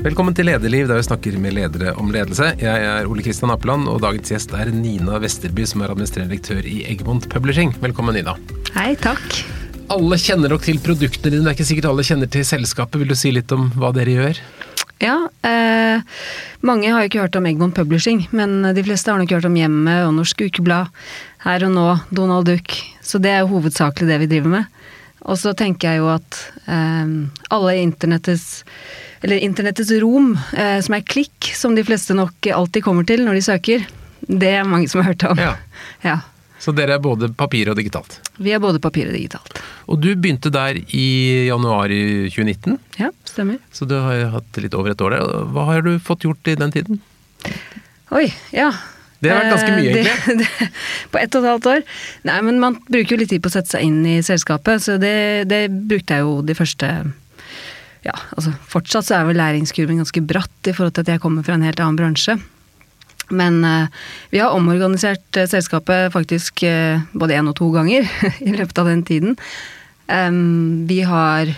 Velkommen til Lederliv, der vi snakker med ledere om ledelse. Jeg er Ole Kristian Appeland, og dagens gjest er Nina Vesterby, som er administrerende direktør i Egmont Publishing. Velkommen, Nina. Hei, takk. Alle kjenner nok til produktene dine, det er ikke sikkert alle kjenner til selskapet. Vil du si litt om hva dere gjør? Ja, eh, mange har jo ikke hørt om Egmont Publishing, men de fleste har nok hørt om Hjemmet og Norsk Ukeblad, Her og Nå, Donald Duck. Så det er jo hovedsakelig det vi driver med. Og så tenker jeg jo at eh, alle internettets eller internettets rom, eh, som er klikk, som de fleste nok alltid kommer til når de søker, det er mange som har hørt om. Ja. ja. Så dere er både papir og digitalt? Vi er både papir og digitalt. Og du begynte der i januar 2019? Ja, stemmer. Så du har hatt litt over et år der. Hva har du fått gjort i den tiden? Oi, ja. Det har vært ganske mye, Eh, egentlig. Det, det, på ett og et halvt år. Nei, men man bruker jo litt tid på å sette seg inn i selskapet, så det, det brukte jeg jo de første Ja, altså fortsatt så er vel læringskurven ganske bratt i forhold til at jeg kommer fra en helt annen bransje. Men uh, vi har omorganisert uh, selskapet faktisk uh, både én og to ganger i løpet av den tiden. Um, vi har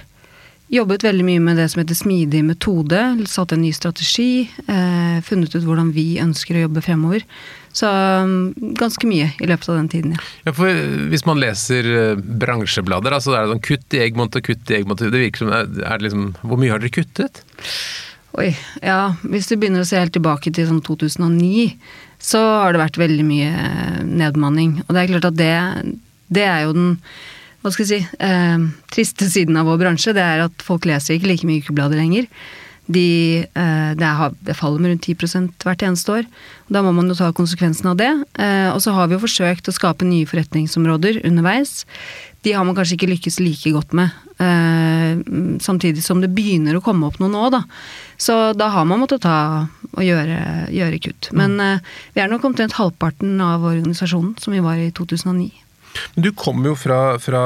jobbet veldig mye med det som heter smidig metode, satt en ny strategi, eh, funnet ut hvordan vi ønsker å jobbe fremover. Så um, ganske mye i løpet av den tiden, ja. Ja, for Hvis man leser eh, bransjeblader, altså det er sånn kutt i Egmont og kutt i Egmont Det virker som er det liksom Hvor mye har dere kuttet? Oi, ja, hvis du begynner å se helt tilbake til sånn 2009, så har det vært veldig mye nedmanning. nedbemanning. Og det er klart at det, det er jo den hva skal jeg si, eh, triste siden av vår bransje. Det er at folk leser ikke like mye ukeblader lenger. De, eh, det, er, det, faller med rundt 10% hvert eneste år. Da må man jo ta konsekvensen av det. Eh, og så har vi jo forsøkt å skape nye forretningsområder underveis. De har man kanskje ikke lykkes like godt med. Eh, samtidig som det begynner å komme opp noe nå, da. Så da har man måttet ta og gjøre, gjøre kutt. Men vi er nok omtrent halvparten av organisasjonen som vi var i 2009. Men du kommer jo fra, fra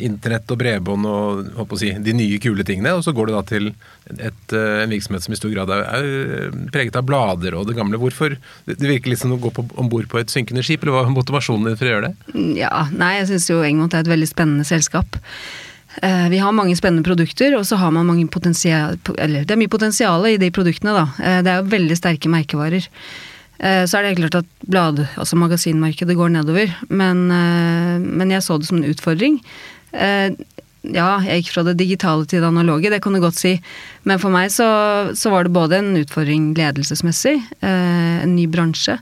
internett og bredbånd og si, de nye, kule tingene, og så går du da til et, en virksomhet som i stor grad er, er preget av blader og det gamle. Hvorfor? Det virker litt som å gå om bord på et synkende skip, eller hva er motivasjonen din for å gjøre det? Ja, nei, jeg syns jo Engmont er et veldig spennende selskap. Vi har mange spennende produkter, og så har man mange potensial, eller det er mye potensial i de produktene, da. Det er jo veldig sterke merkevarer. Så er det klart at blad, altså magasinmarkedet går nedover, men, men, jeg så det som en utfordring. Ja, jeg gikk fra det digitale til det analoge, det kan du godt si. Men for meg så, så var det både en utfordring ledelsesmessig, en ny bransje.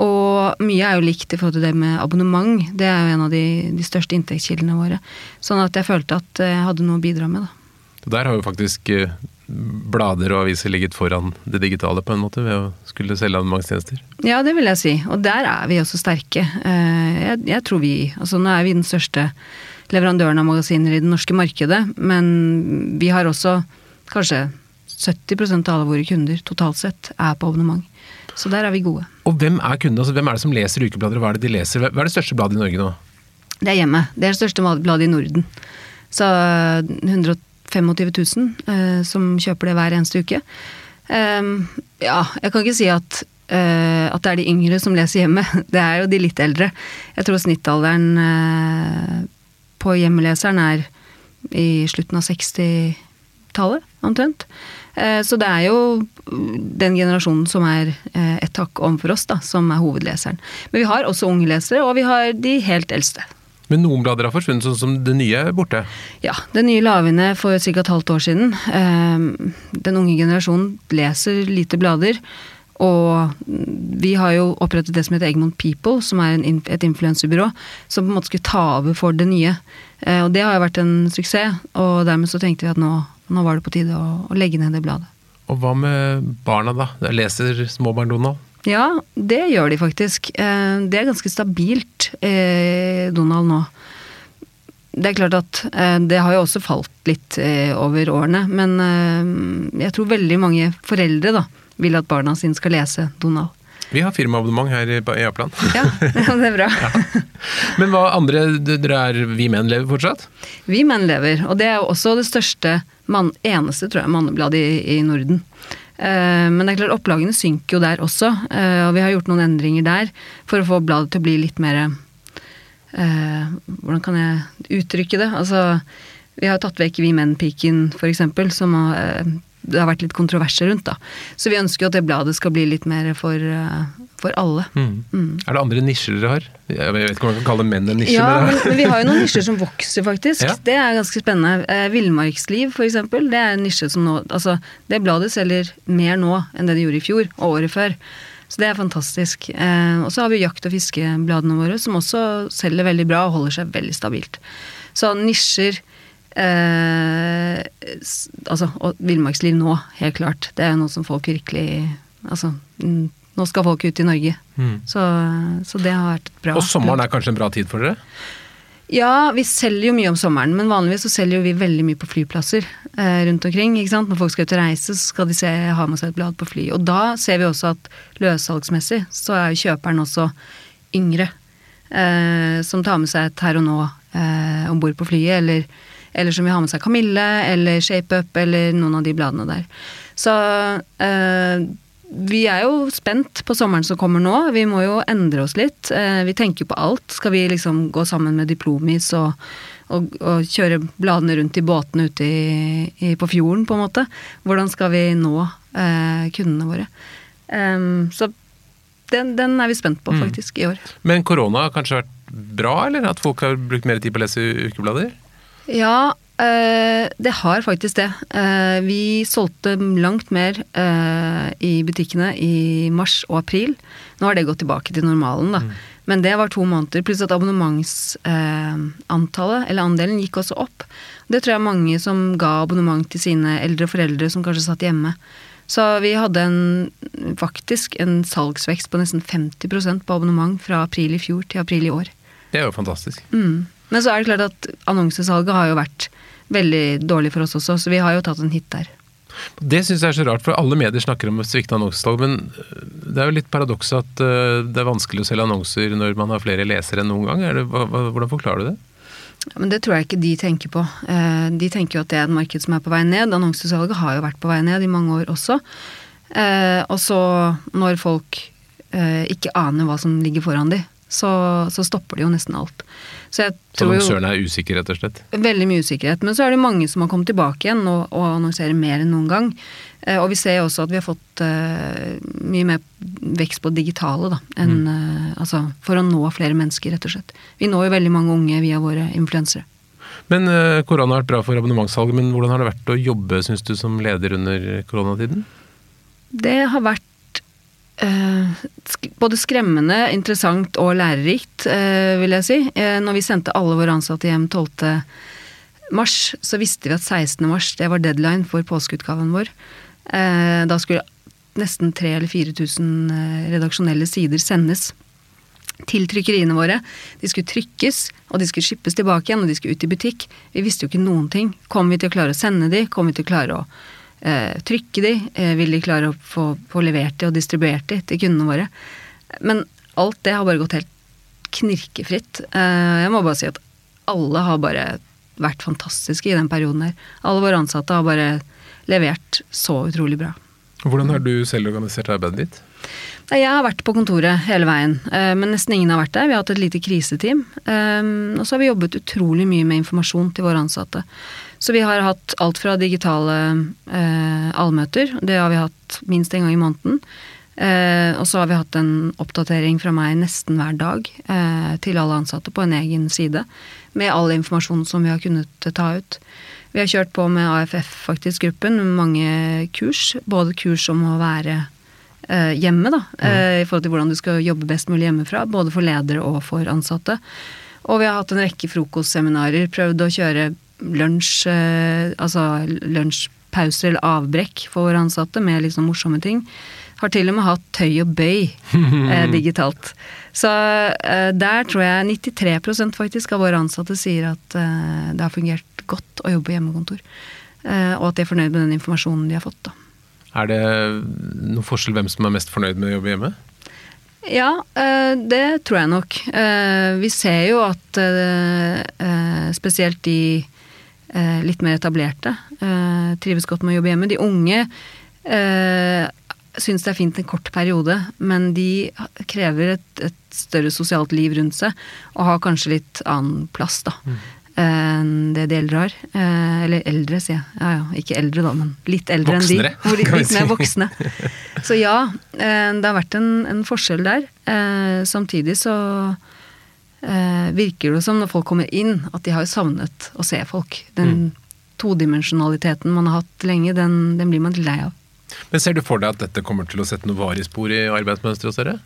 Og mye er jo likt i forhold til det med abonnement. Det er jo en av de, de største inntektskildene våre. Sånn at jeg følte at jeg hadde noe å bidra med, da. Der har jo faktisk blader og aviser ligget foran det digitale på en måte, ved å skulle selge abonnementstjenester? Ja, det vil jeg si. Og der er vi også sterke. Jeg, jeg, tror vi Altså nå er vi den største leverandøren av magasiner i det norske markedet, men vi har også kanskje 70% av alle våre kunder totalt sett er på abonnement. Så der er vi gode. Og hvem er kundene? Altså, hvem er det som leser ukeblader, og hva er det de leser? Hva er det største bladet i Norge nå? Det er Hjemmet. Det er det største bladet i Norden. Så 110 25 000 eh, som kjøper det hver eneste uke. Um, ja, jeg kan ikke si at, uh, at det er de yngre som leser hjemme. Det er jo de litt eldre. Jeg tror snittalderen uh, på hjemmeleseren er i slutten av 60-tallet, omtrent. Uh, så det er jo den generasjonen som er et hakk overfor oss, da, som er hovedleseren. Men vi har også unge lesere, og vi har de helt eldste. Men noen blader har forsvunnet, sånn som det nye er borte? Ja, det nye la vi ned for ca. et halvt år siden. Den unge generasjonen leser lite blader. Og vi har jo opprettet det som heter Egmont People, som er en, et influensebyrå, som på en måte skulle ta over for det nye. Og det har jo vært en suksess, og dermed så tenkte vi at nå, nå var det på tide å, å, legge ned det bladet. Og hva med barna, da? Leser småbarn Donald? Ja, det gjør de faktisk. Det er ganske stabilt, Donald nå. Det er klart at det har jo også falt litt over årene, men jeg tror veldig mange foreldre da vil at barna sine skal lese Donald. Vi har firmaabonnement her i Aplan. Ja, det er bra. ja. Men hva andre dere er Vi menn lever fortsatt? Vi menn lever, og det er jo også det største, man, eneste tror jeg, mannebladet i, i Norden. Men det er klart, opplagene synker jo der også, og vi har gjort noen endringer der for å få bladet til å bli litt mer Hvordan kan jeg uttrykke det? Altså, vi har tatt vekk Vi menn-piken, f.eks., som det har vært litt kontroverser rundt. da. Så vi ønsker jo at det bladet skal bli litt mer for, eh, for alle. Mm. Er det andre nisjer dere har? Jeg vet ikke om man kan kalle menn en nisje. Ja, men men, vi har jo noen nisjer som vokser, faktisk. Ja. Det er ganske spennende. Eh, Villmarksliv, eksempel. Det er en nisje som nå Altså, det bladet selger mer nå enn det det gjorde i fjor, og året før. Så det er fantastisk. Eh, og så har vi jakt- og fiskebladene våre, som også selger veldig bra og holder seg veldig stabilt. Så nisjer eh, Altså, og villmarksliv nå, helt klart. Det er noe som folk virkelig Altså, nå skal folk ut i Norge. Mm. Så, så det har vært bra. Og sommeren er kanskje en bra tid for dere? Ja, vi selger jo mye om sommeren, men vanligvis så selger jo vi veldig mye på flyplasser eh, rundt omkring. ikke sant? Når folk skal ut og reise, så skal de se, ha med seg et blad på fly. Og da ser vi også at løssalgsmessig så er jo kjøperen også yngre. Eh, som tar med seg et her og nå eh, om bord på flyet, eller, eller som vil ha med seg Kamille eller Shape Up eller noen av de bladene der. Så eh, vi er jo spent på sommeren som kommer nå. Vi må jo endre oss litt. Eh, vi tenker på alt. Skal vi liksom gå sammen med Diplomis og, og, og kjøre bladene rundt i båtene ute i, i, på fjorden, på en måte? Hvordan skal vi nå eh, kundene våre? Um, så den, den er vi spent på, faktisk, i år. Men korona har kanskje vært bra, eller? At folk har brukt mer tid på å lese ukeblader? Ja, eh, det har faktisk det. Eh, vi solgte langt mer eh, i butikkene i mars og april. Nå har det gått tilbake til normalen, da. Men det var to måneder. Pluss at abonnementsantallet, eller andelen, gikk også opp. Det tror jeg mange som ga abonnement til sine eldre foreldre som kanskje satt hjemme. Så vi hadde en, faktisk en salgsvekst på nesten 50 på abonnement fra april i fjor til april i år. Det er jo fantastisk. Mm. Men så er det klart at annonsesalget har jo vært veldig dårlig for oss også, så vi har jo tatt en hit der. Det syns jeg er så rart, for alle medier snakker om sviktende annonsesalg, men øh, det er jo litt paradoks at øh, det er vanskelig å selge annonser når man har flere lesere enn noen gang. Det, hvordan forklarer du det? Ja, Men det tror jeg ikke de tenker på. Eh, De tenker jo at det er et marked som er på vei ned. Annonsesalget har jo vært på vei ned i mange år også. Eh, Og så når folk eh, ikke aner hva som ligger foran de, så, så stopper de jo nesten alt. Så jeg tror jo annonsørene er usikre, rett og slett? Veldig mye usikkerhet. Men så er det mange som har kommet tilbake igjen og, og annonserer mer enn noen gang. Eh, og vi ser også at vi har fått uh, mye mer vekst på det digitale, da. Enn, eh, altså, for å nå flere mennesker, rett og slett. Vi når jo veldig mange unge via våre influensere. Men uh, korona har vært bra for abonnementssalget, men hvordan har det vært å jobbe, syns du, som leder under koronatiden? Det har vært både skremmende, interessant og lærerikt, eh, vil jeg si. Eh, når vi sendte alle våre ansatte hjem 12. mars, så visste vi at 16. mars det var deadline for påskeutgaven vår. Eh, da skulle nesten 3000 eller 4000 eh, redaksjonelle sider sendes til trykkeriene våre. De skulle trykkes, og de skulle skippes tilbake igjen, og de skulle ut i butikk. Vi visste jo ikke noen ting. Kommer vi til å klare å sende de? Kommer vi til å klare å eh, trykke de? Eh, vil de klare å få, få levert de og distribuert de til kundene våre? Men alt det har bare gått helt knirkefritt. Eh, jeg må bare si at alle har bare vært fantastiske i den perioden her. Alle våre ansatte har bare levert så utrolig bra. Hvordan har du selv organisert arbeidet ditt? Jeg har vært på kontoret hele veien, eh, men nesten ingen har vært der. Vi har hatt et lite kriseteam. eh, Og så har vi jobbet utrolig mye med informasjon til våre ansatte. Så vi har hatt alt fra digitale eh, allmøter, det har vi hatt minst en gang i måneden. Eh, og så har vi hatt en oppdatering fra meg nesten hver dag eh, til alle ansatte på en egen side. Med all informasjon som vi har kunnet ta ut. Vi har kjørt på med AFF, faktisk, gruppen. Mange kurs. Både kurs om å være eh, hjemme, da, eh, i forhold til hvordan du skal jobbe best mulig hjemmefra. Både for ledere og for ansatte. Og vi har hatt en rekke frokostseminarer. Prøvd å kjøre lunsj, eh, altså lunsjpauser eller avbrekk for våre ansatte med liksom morsomme ting. Har til og med hatt tøy og bøy eh, digitalt. Så eh, der tror jeg 93% faktisk av våre ansatte sier at eh, det har fungert godt å jobbe på hjemmekontor. Eh, og at de er fornøyd med den informasjonen de har fått. da. Er det noen forskjell hvem som er mest fornøyd med å jobbe hjemme? Ja, eh, det tror jeg nok. Eh, Vi ser jo at spesielt de litt mer etablerte eh, trives godt med å jobbe hjemme. De unge eh, syns det er fint en kort periode, men de krever et, et større sosialt liv rundt seg, og har kanskje litt annen plass, da. enn det de eldre har. Eh, eller eldre, sier jeg. Ja ja, ikke eldre da, men litt eldre Voksnere, enn de. Hvor kan vi litt mer voksne. Så ja, eh, det har vært en, en forskjell der. Eh, samtidig så eh, virker det som når folk kommer inn, at de har savnet å se folk. Den todimensjonaliteten man har hatt lenge, den, den blir man litt lei av. Men ser du for deg at dette kommer til å sette noe varig spor i arbeidsmønsteret hos dere?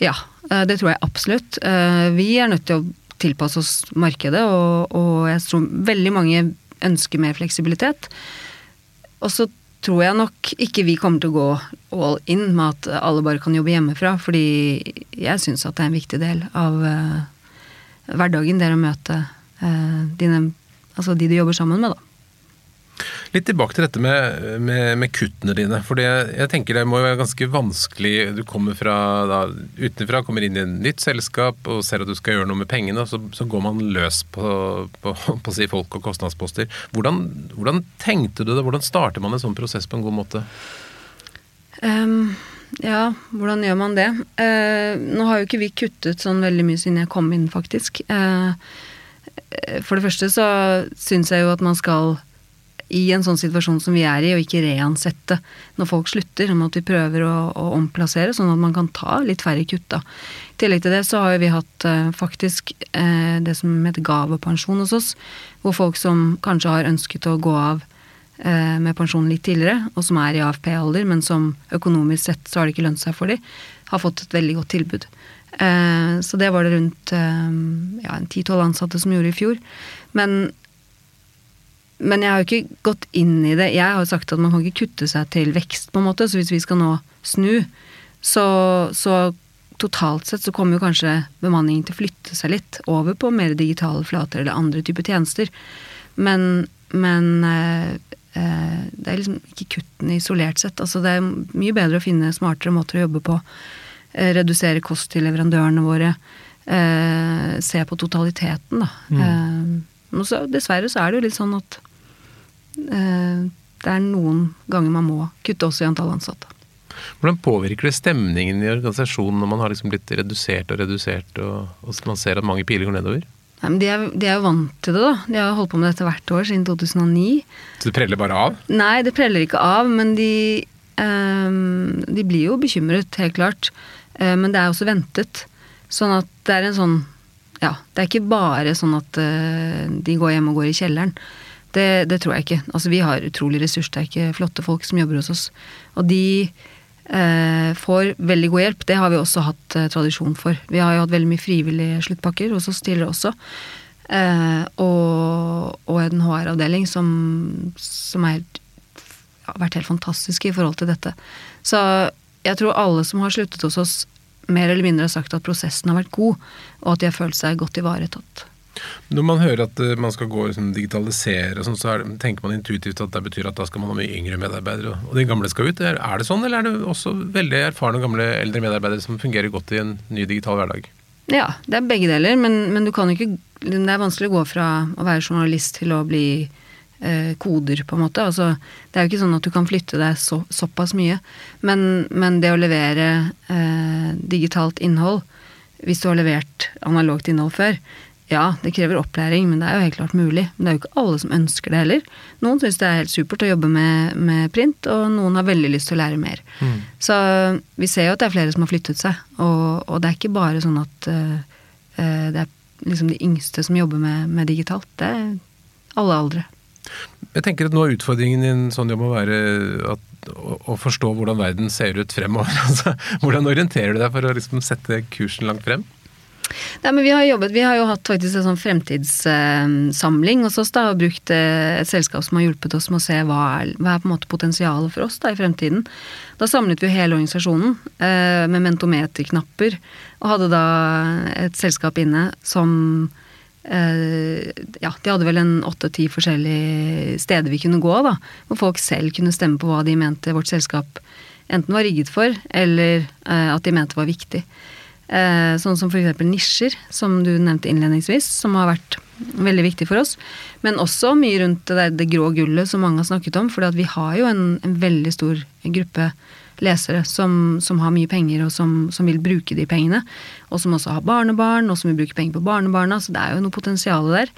Ja, eh, det tror jeg absolutt. Eh, Vi er nødt til å tilpasse oss markedet, og, og jeg tror veldig mange ønsker mer fleksibilitet. Og så tror jeg nok ikke vi kommer til å gå all in med at alle bare kan jobbe hjemmefra, fordi jeg syns at det er en viktig del av eh, hverdagen, det er å møte eh, dine, altså de du jobber sammen med, da. Litt tilbake til dette med, med, med kuttene dine. For jeg, tenker det må jo være ganske vanskelig Du kommer fra da, utenfra, kommer inn i et nytt selskap og ser at du skal gjøre noe med pengene, og så, så går man løs på, på, på si folk og kostnadsposter. Hvordan, hvordan tenkte du det? Hvordan starter man en sånn prosess på en god måte? Ehm, ja, hvordan gjør man det? Eh, nå har jo ikke vi kuttet sånn veldig mye siden jeg kom inn, faktisk. Eh, for det første så syns jeg jo at man skal i en sånn situasjon som vi er i, og ikke reansette når folk slutter, om at vi prøver å, å omplassere, sånn at man kan ta litt færre kutt. da. I tillegg til det så har jo vi hatt eh, faktisk eh, det som heter gavepensjon hos oss, hvor folk som kanskje har ønsket å gå av med pensjon litt tidligere, og som er i AFP-alder, men som økonomisk sett så har det ikke lønt seg for dem, har fått et veldig godt tilbud. Eh, så det var det rundt eh, ja, en ti-tolv ansatte som gjorde i fjor. Men men jeg har jo ikke gått inn i det. Jeg har jo sagt at man kan ikke kutte seg til vekst, på en måte. Så hvis vi skal nå snu, så, så totalt sett så kommer jo kanskje bemanningen til å flytte seg litt over på mer digitale flater eller andre typer tjenester. Men, men eh, eh, det er liksom ikke kuttene isolert sett. Altså det er mye bedre å finne smartere måter å jobbe på. Eh, redusere kost til leverandørene våre. Eh, se på totaliteten, da. Eh, og så, dessverre så er det jo litt sånn at eh, det er noen ganger man må kutte også i antall ansatte. Hvordan påvirker det stemningen i organisasjonen når man har liksom blitt redusert og redusert, og, og man ser at mange piler går nedover? Nei, men de er, de er jo vant til det, da. De har holdt på med dette hvert år siden 2009. Så det preller bare av? Nei, det preller ikke av, men de, um, de blir jo bekymret, helt klart. Uh, men det er også ventet. Sånn at det er en sånn Ja, det er ikke bare sånn at uh, de går hjem og går i kjelleren. Det, det tror jeg ikke. Altså, vi har utrolig ressurssterke, flotte folk som jobber hos oss. Og de får veldig god hjelp. Det har vi også hatt eh, tradisjon for. Vi har jo hatt veldig mye frivillige sluttpakker hos oss tidligere også. Eh, og, og en HR-avdeling som, som er har vært helt fantastisk i forhold til dette. Så jeg tror alle som har sluttet hos oss, mer eller mindre har sagt at prosessen har vært god, og at de har følt seg godt ivaretatt. Når man hører at eh, man skal gå liksom, digitalisere, sånn, så det, tenker man intuitivt at det betyr at da skal man ha mye yngre medarbeidere, og de gamle skal ut. Er det sånn, eller er det også veldig erfarne gamle eldre medarbeidere som fungerer godt i en ny digital hverdag? Ja, det er begge deler, men, men ikke Det er vanskelig å gå fra å være journalist til å bli eh, koder, på en måte. Altså, det er jo ikke sånn at du kan flytte deg så, såpass mye. Men, men det å levere eh, digitalt innhold, hvis du har levert analogt innhold før, ja, det krever opplæring, men det er jo helt klart mulig. Men det er jo ikke alle som ønsker det heller. Noen syns det er helt supert å jobbe med, med print, og noen har veldig lyst til å lære mer. Så vi ser jo at det er flere som har flyttet seg, og, og det er ikke bare sånn at eh, det er liksom de yngste som jobber med, med digitalt. Det er alle aldre. Jeg tenker at Noe av utfordringen i en sånn jobb må være at, å forstå hvordan verden ser ut fremover. Altså, hvordan orienterer du deg for å liksom sette kursen langt frem? Nei, men vi har jobbet, vi har jo hatt faktisk en sånn fremtidssamling hos oss da, og brukt eh, et selskap som har hjulpet oss med å se hva er, hva er på en måte potensialet for oss da i fremtiden. Da samlet vi jo hele organisasjonen eh, med mentometerknapper, og hadde da et selskap inne som eh, ja, de hadde vel en åtte-ti forskjellige steder vi kunne gå, da. Hvor folk selv kunne stemme på hva de mente vårt selskap enten var rigget for, eller at de mente var viktig. Eh, sånn som f.eks. nisjer, som du nevnte innledningsvis, som har vært veldig viktig for oss. Men også mye rundt det, der, det grå gullet som mange har snakket om. For vi har jo en, en, veldig stor gruppe lesere som, som har mye penger, og som, som, vil bruke de pengene. Og som også har barnebarn, og som vil bruke penger på barnebarna. Så det er jo noe potensial der.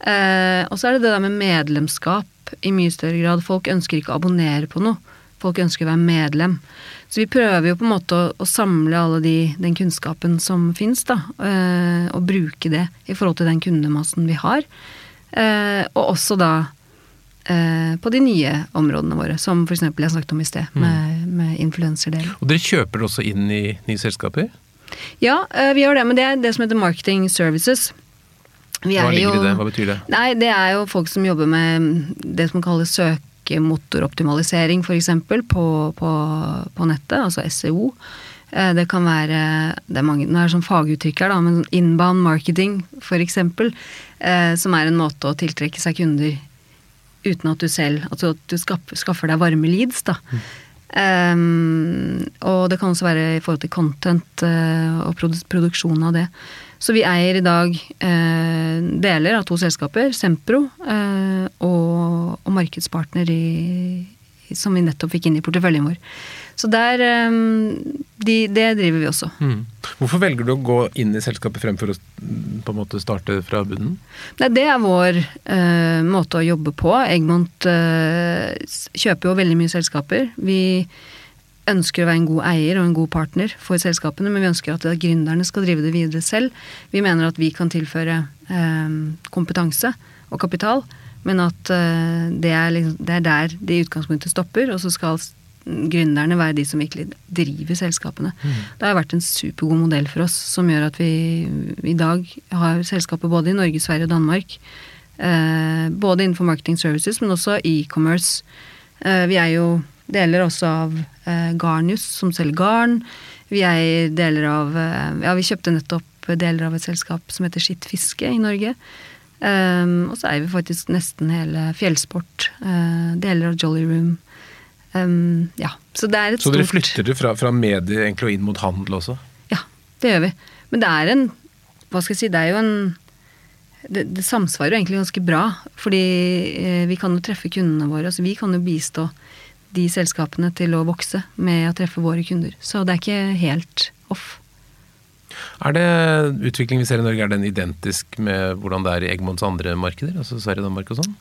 Eh, og så er det det der med medlemskap i mye større grad. Folk ønsker ikke å abonnere på noe. Folk ønsker å være medlem. Så vi prøver jo på en måte å, å samle alle de, den kunnskapen som fins, da. Eh, og bruke det i forhold til den kundemassen vi har. Eh, og også da eh, på de nye områdene våre, som f.eks. jeg snakket om i sted, med, med influenserdelen. Og dere kjøper også inn i nye selskaper? Ja, eh, vi gjør det, men det er det som heter marketing services. Vi Hva er ligger jo- i det? Hva betyr det? Nei, det er jo folk som jobber med det som kalles søkemotoroptimalisering, f.eks. På, på, på nettet, altså SEO. Eh, Det kan være det er mange, Nå er det sånn faguttrykk her, da, men sånn inbound marketing f.eks. Som er en måte å tiltrekke seg kunder uten at du selv Altså at du skaffer, skaffer deg varme leads, da. Um, og det kan også være i forhold til content uh, og produksjonen av det. Så vi eier i dag uh, deler av to selskaper, Sempro uh, og, og markedspartner i, som vi nettopp fikk inn i porteføljen vår. Så der eh, de, Det driver vi også. Mm. Hvorfor velger du å gå inn i selskapet fremfor å mm, på en måte starte fra bunnen? Nei, det er vår uh, måte å jobbe på. Egmont uh, kjøper jo veldig mye selskaper. Vi ønsker å være en god eier og en god partner for selskapene, men vi ønsker at gründerne skal drive det videre selv. Vi mener at vi kan tilføre eh, kompetanse og kapital, men at eh, det, er liksom, det er der det i utgangspunktet stopper, og så skal gründerne være de som virkelig driver selskapene. Det har vært en supergod modell for oss, som gjør at vi i dag har selskaper både i Norge, Sverige og Danmark. Eh, både innenfor marketing services, men også e-commerce. Eh, vi er jo deler også av eh, Garnius, som selger garn. Vi er deler av eh, Ja, vi kjøpte nettopp deler av et selskap som heter Skitt Fiske i Norge. Um, og så eier vi faktisk nesten hele Fjellsport. eh, deler av Jolly Room. Um, ja, så det er et Så stort dere flytter det fra, fra medier egentlig og inn mot handel også? Ja, det gjør vi. Men det er en Hva skal jeg si, det er jo en det, det samsvarer jo egentlig ganske bra. Fordi eh, vi kan jo treffe kundene våre. altså Vi kan jo bistå de selskapene til å vokse med å treffe våre kunder. Så det er ikke helt off. Er det utviklingen vi ser i Norge, er den identisk med hvordan det er i Egmonts andre markeder? Altså Sverige, Danmark og sånn?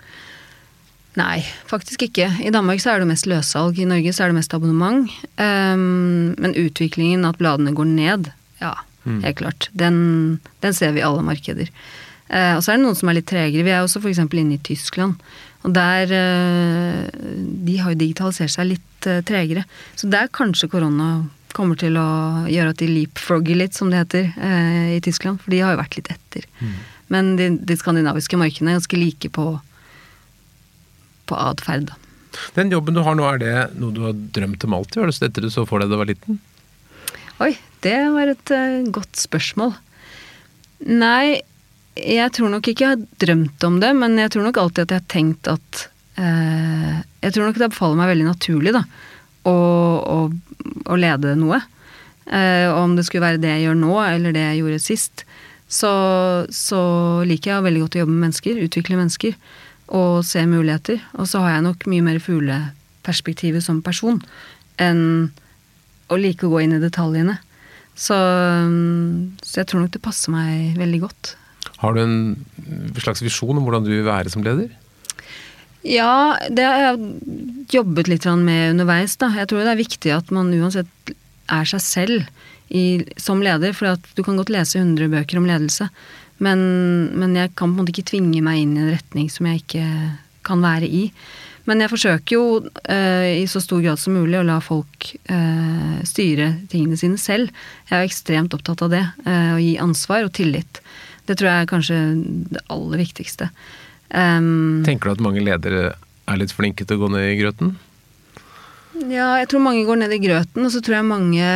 Nei, faktisk ikke. I Danmark så er det mest løssalg. I Norge så er det mest abonnement. Um, men utviklingen, at bladene går ned, ja, helt klart. Den, den ser vi i alle markeder. Uh, og så er det noen som er litt tregere. Vi er også f.eks. inne i Tyskland. Og der uh, De har jo digitalisert seg litt uh, tregere. Så der kanskje korona kommer til å gjøre at de leapfrogger litt, som det heter, i Tyskland. For de har jo vært litt etter. Men de, de skandinaviske markedene er ganske like på på atferd. Den jobben du har nå, er det noe du har drømt om alltid? Var det dette du så for deg da du var liten? Oi, det var et uh, godt spørsmål. Nei, jeg tror nok ikke jeg har drømt om det, men jeg tror nok alltid at jeg har tenkt at uh, Jeg tror nok det faller meg veldig naturlig, da, å, å, å lede noe. Uh, om det skulle være det jeg gjør nå, eller det jeg gjorde sist, så, så liker jeg veldig godt å jobbe med mennesker, utvikle mennesker, og se muligheter. Og så har jeg nok mye mer fugleperspektivet som person enn å like å gå inn i detaljene. Så, mm, så jeg tror nok det passer meg veldig godt. Har du en slags visjon om hvordan du vil være som leder? Ja, det har jeg jobbet litt med underveis. Da. Jeg tror det er viktig at man uansett er seg selv i, som leder. For at du kan godt lese 100 bøker om ledelse, men, men jeg kan på en måte ikke tvinge meg inn i en retning som jeg ikke kan være i. Men jeg forsøker jo eh, i så stor grad som mulig å la folk eh, styre tingene sine selv. Jeg er jo ekstremt opptatt av det. Eh, å gi ansvar og tillit. Det tror jeg er kanskje det aller viktigste. Um, Tenker du at mange ledere er litt flinke til å gå ned i grøten? Ja, jeg tror mange går ned i grøten, og så tror jeg mange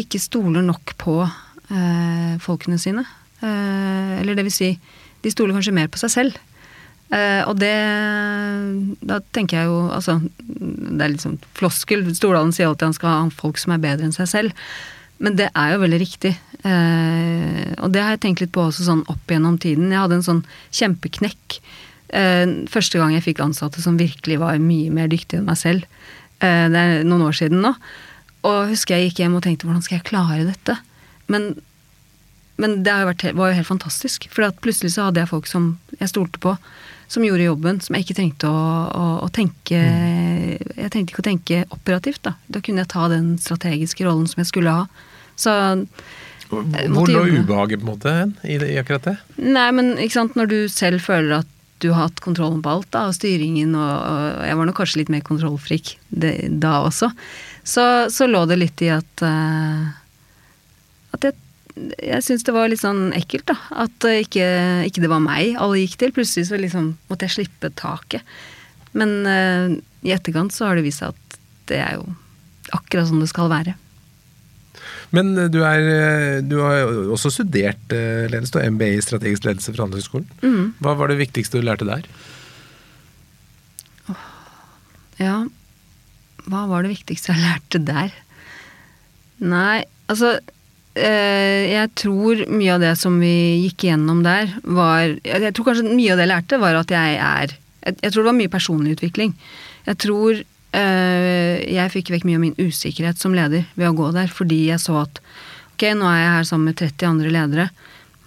ikke stoler nok på eh, folkene sine. Eh, eller det vil si, de stoler kanskje mer på seg selv. Eh, og det Da tenker jeg jo Altså, det er litt sånn floskel. Stordalen sier alltid han skal ha folk som er bedre enn seg selv. Men det er jo veldig riktig. Eh, og det har jeg tenkt litt på også sånn opp gjennom tiden. Jeg hadde en sånn kjempeknekk første gang jeg fikk ansatte som virkelig var mye mer dyktige enn meg selv. Det er noen år siden nå. Og husker jeg gikk hjem og tenkte hvordan skal jeg klare dette? Men, men det vært, var jo helt fantastisk. For plutselig så hadde jeg folk som jeg stolte på, som gjorde jobben, som jeg ikke trengte å, å, å tenke Jeg trengte ikke å tenke operativt, da. Da kunne jeg ta den strategiske rollen som jeg skulle ha. Så Hvor måtte lå ubehaget på en måte i, det- i akkurat det? Nei, men ikke sant, når du selv føler at du har hatt kontrollen på alt, da, og styringen, og, og jeg var nok kanskje litt mer kontrollfrik det, da også, så, så lå det litt i at uh, jeg, syns det var litt sånn ekkelt, da. At eh, ikke, ikke det var meg alle gikk til. Plutselig så liksom måtte jeg slippe taket. Men uh, i etterkant så har det vist seg at det er jo akkurat sånn det skal være. Men eh, du, er, du har også studert ledelse, og MBA i strategisk ledelse fra Handelshøyskolen. Mm. Hva var det viktigste du lærte der? Ja, hva var det viktigste jeg lærte der? Nei, altså Jeg tror mye av det som vi gikk igjennom der, var Jeg tror kanskje mye av det jeg lærte, var at jeg er Jeg, jeg tror det var mye personlig utvikling. Jeg tror eh, jeg fikk vekk mye av min usikkerhet som leder ved å gå der, fordi jeg så at ok, nå er jeg her sammen med 30 andre ledere.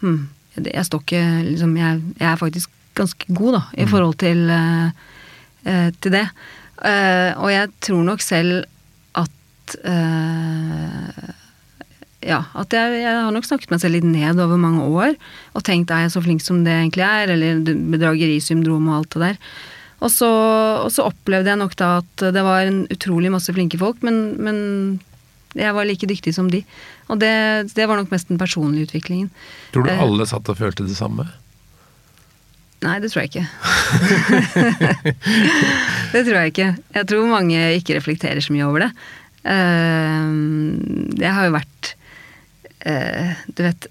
Hm, jeg, står ikke liksom jeg, jeg er faktisk ganske god, da, i forhold til eh, eh, til det. Eh, og jeg tror nok selv at eh, Ja, at jeg, jeg har nok snakket meg selv litt ned over mange år. Og tenkt er jeg så flink som det egentlig er, eller bedragerisyndrom og alt det der. Og så, og så opplevde jeg nok da at det var en utrolig masse flinke folk, men, men jeg var like dyktig som de. Og det, det var nok mest den personlige utviklingen. Tror du Eh. alle satt og følte det samme? Nei, det tror jeg ikke. det tror jeg ikke. Jeg tror mange ikke reflekterer så mye over det. Eh, Jeg har jo vært Du vet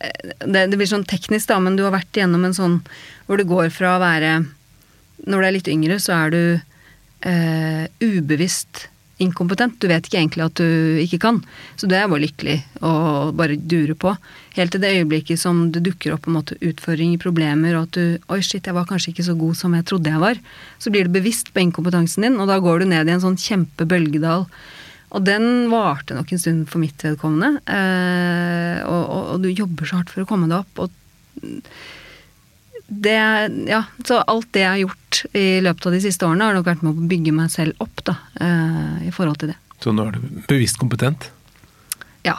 eh, det, det blir sånn teknisk, da, men du har vært igjennom en sånn hvor du går fra å være Når du er litt yngre, så er du eh, ubevisst inkompetent. Du vet ikke egentlig at du ikke kan. Så du er bare lykkelig og bare durer på. Helt til det øyeblikket som det dukker opp på en måte utfordringer, problemer, og at du Oi, shit, jeg var kanskje ikke så god som jeg trodde jeg var. Så blir du bevisst på inkompetansen din, og da går du ned i en sånn kjempebølgedal. Og den varte nok en stund for mitt vedkommende. Eh, og, og, og du jobber så hardt for å komme deg opp. og det, ja, så alt det jeg har gjort i løpet av de siste årene, har nok vært med å bygge meg selv opp, da, eh, i forhold til det. Så nå er du bevisst kompetent? Ja.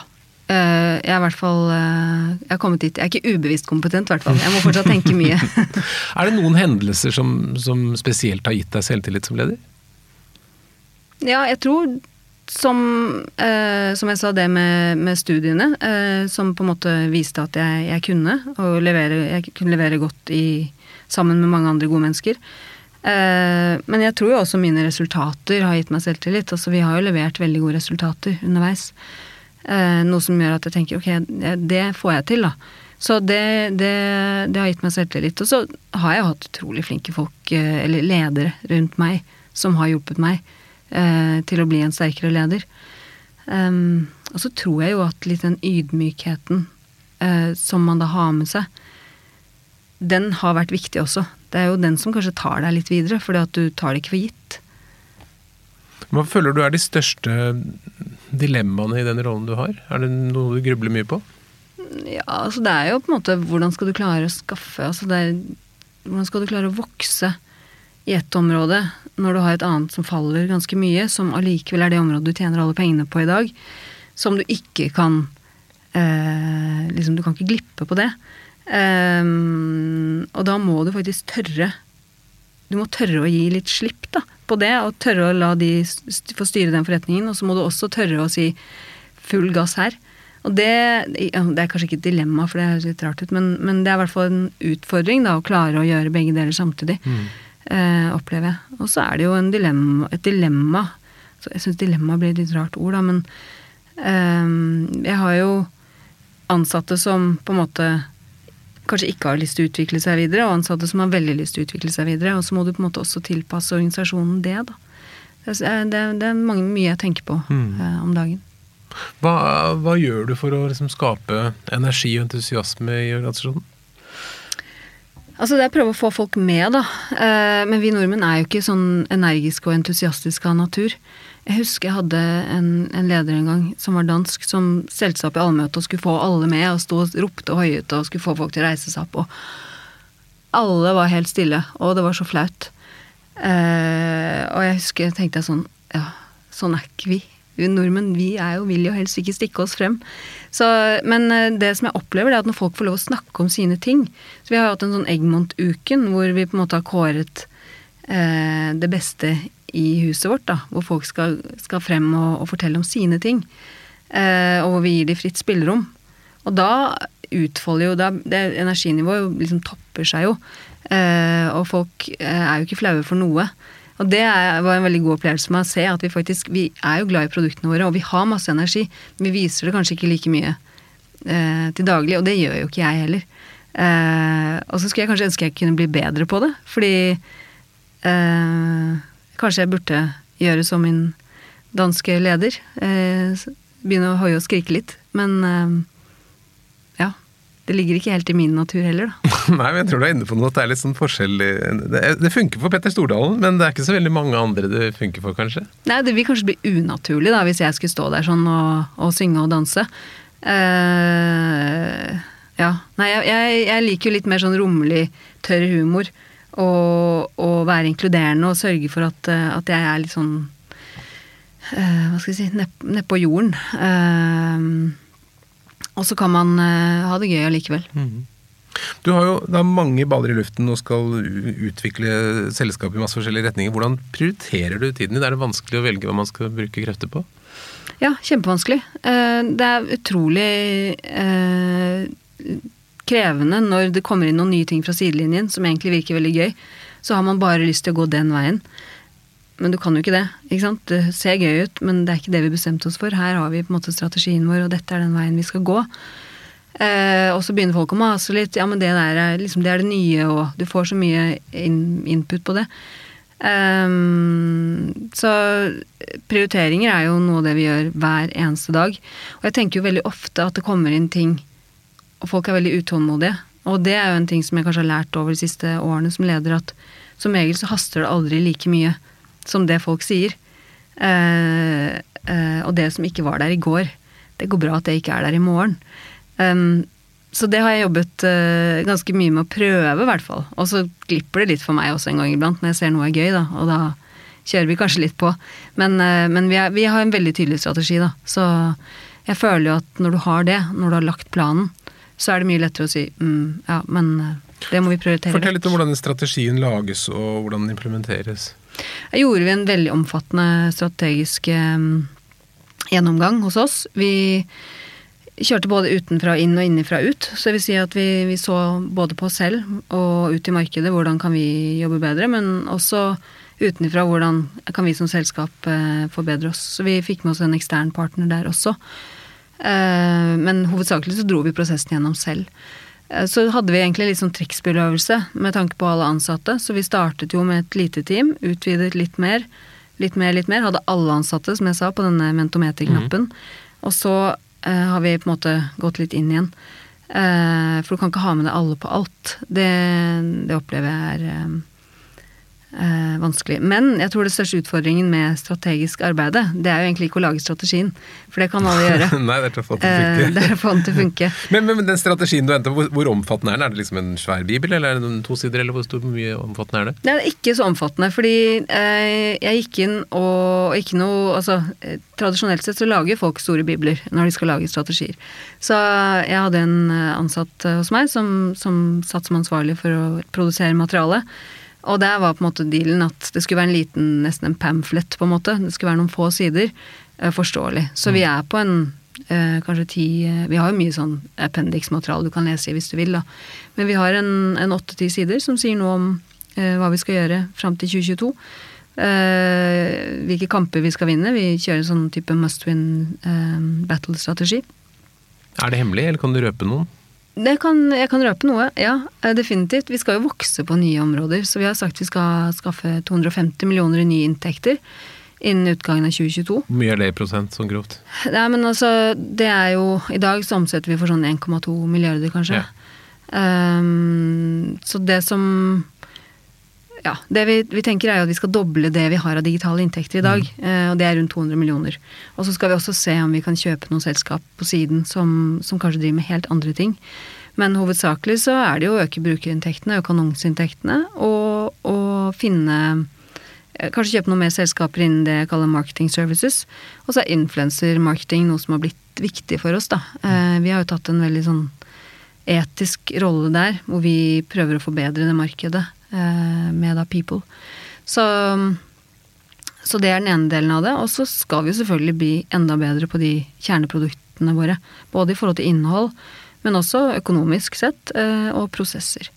Eh, jeg er i hvert fall eh, Jeg har kommet dit. Jeg er ikke ubevisst kompetent, i hvert fall. Jeg må fortsatt tenke mye. Er det noen hendelser som, som spesielt har gitt deg selvtillit som leder? ja, jeg tror som, eh, som jeg sa, det med, med studiene, eh, som på en måte viste at jeg, jeg kunne, og levere, jeg kunne levere godt i, sammen med mange andre gode mennesker. Eh, men jeg tror jo også mine resultater har gitt meg selvtillit. Altså, vi har jo levert veldig gode resultater underveis. Eh, noe som gjør at jeg tenker ok, det- får jeg til, da. Så det, det, det har gitt meg selvtillit. Og så har jeg hatt utrolig flinke folk, eh, eller ledere, rundt meg som har hjulpet meg til å bli en sterkere leder. Og så tror jeg jo at litt den ydmykheten eh, som man da har med seg, den har vært viktig også. Det er jo den som kanskje tar deg litt videre, fordi at du tar det ikke for gitt. Hva føler du er de største dilemmaene i den rollen du har? Er det noe du grubler mye på? Ja, altså det er jo på en måte hvordan skal du klare å skaffe altså er, Hvordan skal du klare å vokse i ett område når du har et annet som faller ganske mye, som allikevel er det området du tjener alle pengene på i dag, som du ikke kan eh, liksom Du kan ikke glippe på det. Eh, og da må du faktisk tørre Du må tørre å gi litt slipp da, på det, og tørre å la de få styre den forretningen. Og så må du også tørre å si full gass her. Og det, det er kanskje ikke et dilemma, for det høres litt rart ut, men, men det er i hvert fall en utfordring da, å klare å gjøre begge deler samtidig. Eh, opplever jeg. Og så er det jo en dilemma, et dilemma så Jeg syns dilemma blir et litt rart ord, da, men eh, jeg har jo ansatte som på en måte kanskje ikke har lyst til å utvikle seg videre, og ansatte som har veldig lyst til å utvikle seg videre. Og så må du på en måte også tilpasse organisasjonen det, da. Det er, det er, det er mange, mye jeg tenker på eh, om dagen. Hva, hva gjør du for å liksom skape energi og entusiasme i organisasjonen? Altså det er å prøve å få folk med, da. Eh, men vi nordmenn er jo ikke sånn energiske og entusiastiske av natur. Jeg husker jeg hadde en, en leder en gang som var dansk, som stelte seg opp i allmøte og skulle få alle med, og sto og ropte og hoiet og skulle få folk til å reise seg opp. Og alle var helt stille, og det var så flaut. Eh, og jeg husker tenkte jeg sånn Ja, sånn er ikke vi. Vi nordmenn vi er jo, vil jo helst ikke stikke oss frem. Så, men eh, det som jeg opplever, det er at når folk får lov å snakke om sine ting Så vi har hatt en sånn Eggmont-uken hvor vi på en måte har kåret eh, det beste i huset vårt, da, hvor folk skal, skal frem og, og, fortelle om sine ting. Eh, og hvor vi gir dem fritt spillerom. Og da utfolder jo da, det Energinivået liksom topper seg jo. Eh, og folk eh, er jo ikke flaue for noe. Og det var en veldig god opplevelse med å se at vi faktisk Vi er jo glad i produktene våre, og vi har masse energi. Men vi viser det kanskje ikke like mye eh, til daglig, og det gjør jo ikke jeg heller. Eh, og så skulle jeg kanskje ønske jeg kunne bli bedre på det, fordi Kanskje jeg burde gjøre som min danske leder. Eh, begynne å hoie og skrike litt. Men eh. Det ligger ikke helt i min natur heller, da. Nei, men jeg tror du er inne på noe. At det er litt sånn forskjell det, det, funker for Petter Stordalen, men det er ikke så veldig mange andre det funker for, kanskje? Nei, det vil kanskje bli unaturlig, da, hvis jeg skulle stå der sånn og, og synge og danse. Uh, ja. Nei, jeg, jeg, jeg, liker jo litt mer sånn rommelig, tørr humor og, og, være inkluderende og sørge for at, eh, at jeg er litt sånn uh, Hva skal jeg si Nedpå ned på jorden. Uh, og så kan man uh, ha det gøy allikevel. Mm. Du har jo da mange baller i luften og skal utvikle selskap i masse forskjellige retninger. Hvordan prioriterer du tiden din? Er det vanskelig å velge hva man skal bruke krefter på? Ja, kjempevanskelig. Det er utrolig krevende når det kommer inn noen nye ting fra sidelinjen som egentlig virker veldig gøy. Så har man bare lyst til å gå den veien. Men du kan jo ikke det. ikke sant? Det ser gøy ut, men det er ikke det vi bestemte oss for. Her har vi på en måte strategien vår, og dette er den veien vi skal gå. Eh, og så begynner folk å mase litt. Ja, men det der er, liksom, det, er det nye, og du får så mye in input på det. Eh, så prioriteringer er jo noe av det vi gjør hver eneste dag. Og jeg tenker jo veldig ofte at det kommer inn ting og folk er veldig utålmodige. Og det er jo en ting som jeg kanskje har lært over de siste årene som leder, at som regel så haster det aldri like mye som det folk sier. Eh, eh, og det som ikke var der i går, det går bra at det ikke er der i morgen. Um, så det har jeg jobbet uh, ganske mye med å prøve, i hvert fall. Og så glipper det litt for meg også en gang iblant når jeg ser noe er gøy, da. Og da kjører vi kanskje litt på. Men, uh, men vi, er, vi, har en veldig tydelig strategi, da. Så jeg føler jo at når du har det, når du har lagt planen, så er det mye lettere å si mm, ja, men eh, det må vi prioritere. Fortell litt om hvordan strategien lages og hvordan den implementeres. Jeg gjorde vi en veldig omfattende strategisk um, gjennomgang hos oss. Vi kjørte både utenfra inn og innenfra ut. Så det vil si at vi, vi, så både på oss selv og ut i markedet hvordan kan vi jobbe bedre, men også utenfra hvordan kan vi som selskap uh, forbedre oss. Så vi fikk med oss en ekstern partner der også. Eh, men hovedsakelig så dro vi prosessen gjennom selv. Eh, så hadde vi egentlig litt sånn trekkspilløvelse med tanke på alle ansatte. Så vi startet jo med et lite team, utvidet litt mer. Litt mer, litt mer. Hadde alle ansatte, som jeg sa, på denne mentometerknappen. Mm. Og så eh, har vi på en måte gått litt inn igjen. Eh, for du kan ikke ha med deg alle på alt. Det, det opplever jeg er eh, eh, vanskelig. Men jeg tror det største utfordringen med strategisk arbeid, det er jo egentlig ikke å lage strategien, for det kan alle gjøre. Nei, det er å få den til å funke. Eh, til funke. men, men, den strategien du endte hvor, hvor, omfattende er den? Er det liksom en svær bibel, eller er det to sider, eller hvor stor, mye omfattende er det? Det er ikke så omfattende, fordi eh, jeg gikk inn og ikke noe Altså, eh, tradisjonelt sett så lager folk store bibler når de skal lage strategier. Så jeg hadde en eh, ansatt hos meg som, som satt som ansvarlig for å produsere materiale. Og der var på en måte dealen at det skulle være en liten, nesten en pamflett, på en måte. Det skulle være noen få sider. Uh, forståelig. Så mm. vi er på en uh, kanskje ti uh, Vi har jo mye sånn appendix-materiale du kan lese i hvis du vil, da. Men vi har en åtte-ti sider som sier noe om hva vi skal gjøre fram til 2022. hvilke kamper vi skal vinne. Vi kjører en sånn type must win battle-strategi. Er det hemmelig, eller kan du røpe noen? Kan, jeg kan røpe noe, ja. Eh, definitivt. Vi skal jo vokse på nye områder. Så vi har sagt vi skal skaffe 250 millioner i nye inntekter innen utgangen av 2022. Hvor mye er det i prosent, sånn grovt? Nei, men altså, det er jo I dag så omsetter vi for sånn 1,2 milliarder, kanskje. Ja. Um, så det som ja, det vi, vi, tenker er jo at vi skal doble det vi har av digitale inntekter i dag. Mm. Eh, og det er rundt 200 millioner. Og så skal vi også se om vi kan kjøpe noen selskap på siden som, som kanskje driver med helt andre ting. Men hovedsakelig så er det jo å øke brukerinntektene, øke annonseinntektene, og, og finne eh, Kanskje kjøpe noen mer selskaper innen det jeg kaller marketing services. Og så er influencer-marketing noe som har blitt viktig for oss, da. Eh, vi har jo tatt en veldig sånn etisk rolle der, hvor vi prøver å forbedre det markedet med da People. Så, så det er den ene delen av det. Og så skal vi selvfølgelig bli enda bedre på de kjerneproduktene våre. Både i forhold til innhold, men også økonomisk sett, eh, og prosesser.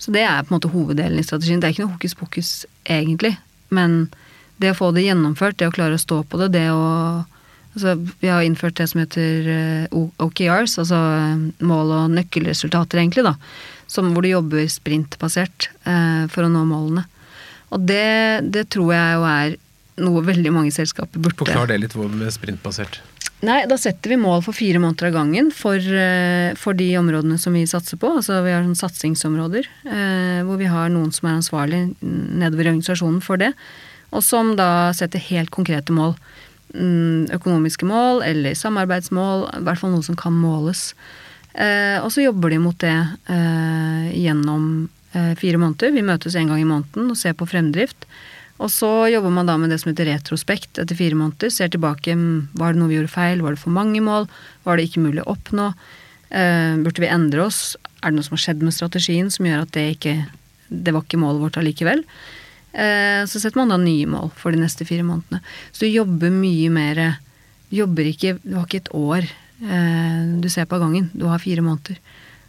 Så det er på en måte hoveddelen i strategien. Det er ikke noe hokus pokus egentlig, men det å få det gjennomført, det å klare å stå på det, det å altså, Vi har innført det som heter eh, OKRs, altså eh, mål og nøkkelresultater, egentlig, da. Som, hvor du jobber sprintbasert eh, for å nå målene. Og det, det tror jeg jo er noe veldig mange selskaper burde Forklar det litt med sprintbasert. Nei, da setter vi mål for fire måneder av gangen for, eh, for de områdene som vi satser på. Altså vi har sånn satsingsområder eh, hvor vi har noen som er ansvarlig nedover i organisasjonen for det. Og som da setter helt konkrete mål. Mm, økonomiske mål eller samarbeidsmål, i hvert fall noe som kan måles. Eh, og så jobber de mot det eh, gjennom eh, fire måneder. Vi møtes en gang i måneden og ser på fremdrift. Og så jobber man da med det som heter retrospekt etter fire måneder. Ser tilbake. Mm, var det noe vi gjorde feil? Var det for mange mål? Var det ikke mulig å oppnå? Eh, burde vi endre oss? Er det noe som har skjedd med strategien som gjør at det ikke Det var ikke målet vårt allikevel? Eh, så setter man da nye mål for de neste fire månedene. Så du jobber mye mer Du jobber ikke Du har ikke et år du ser på gangen. Du har fire måneder.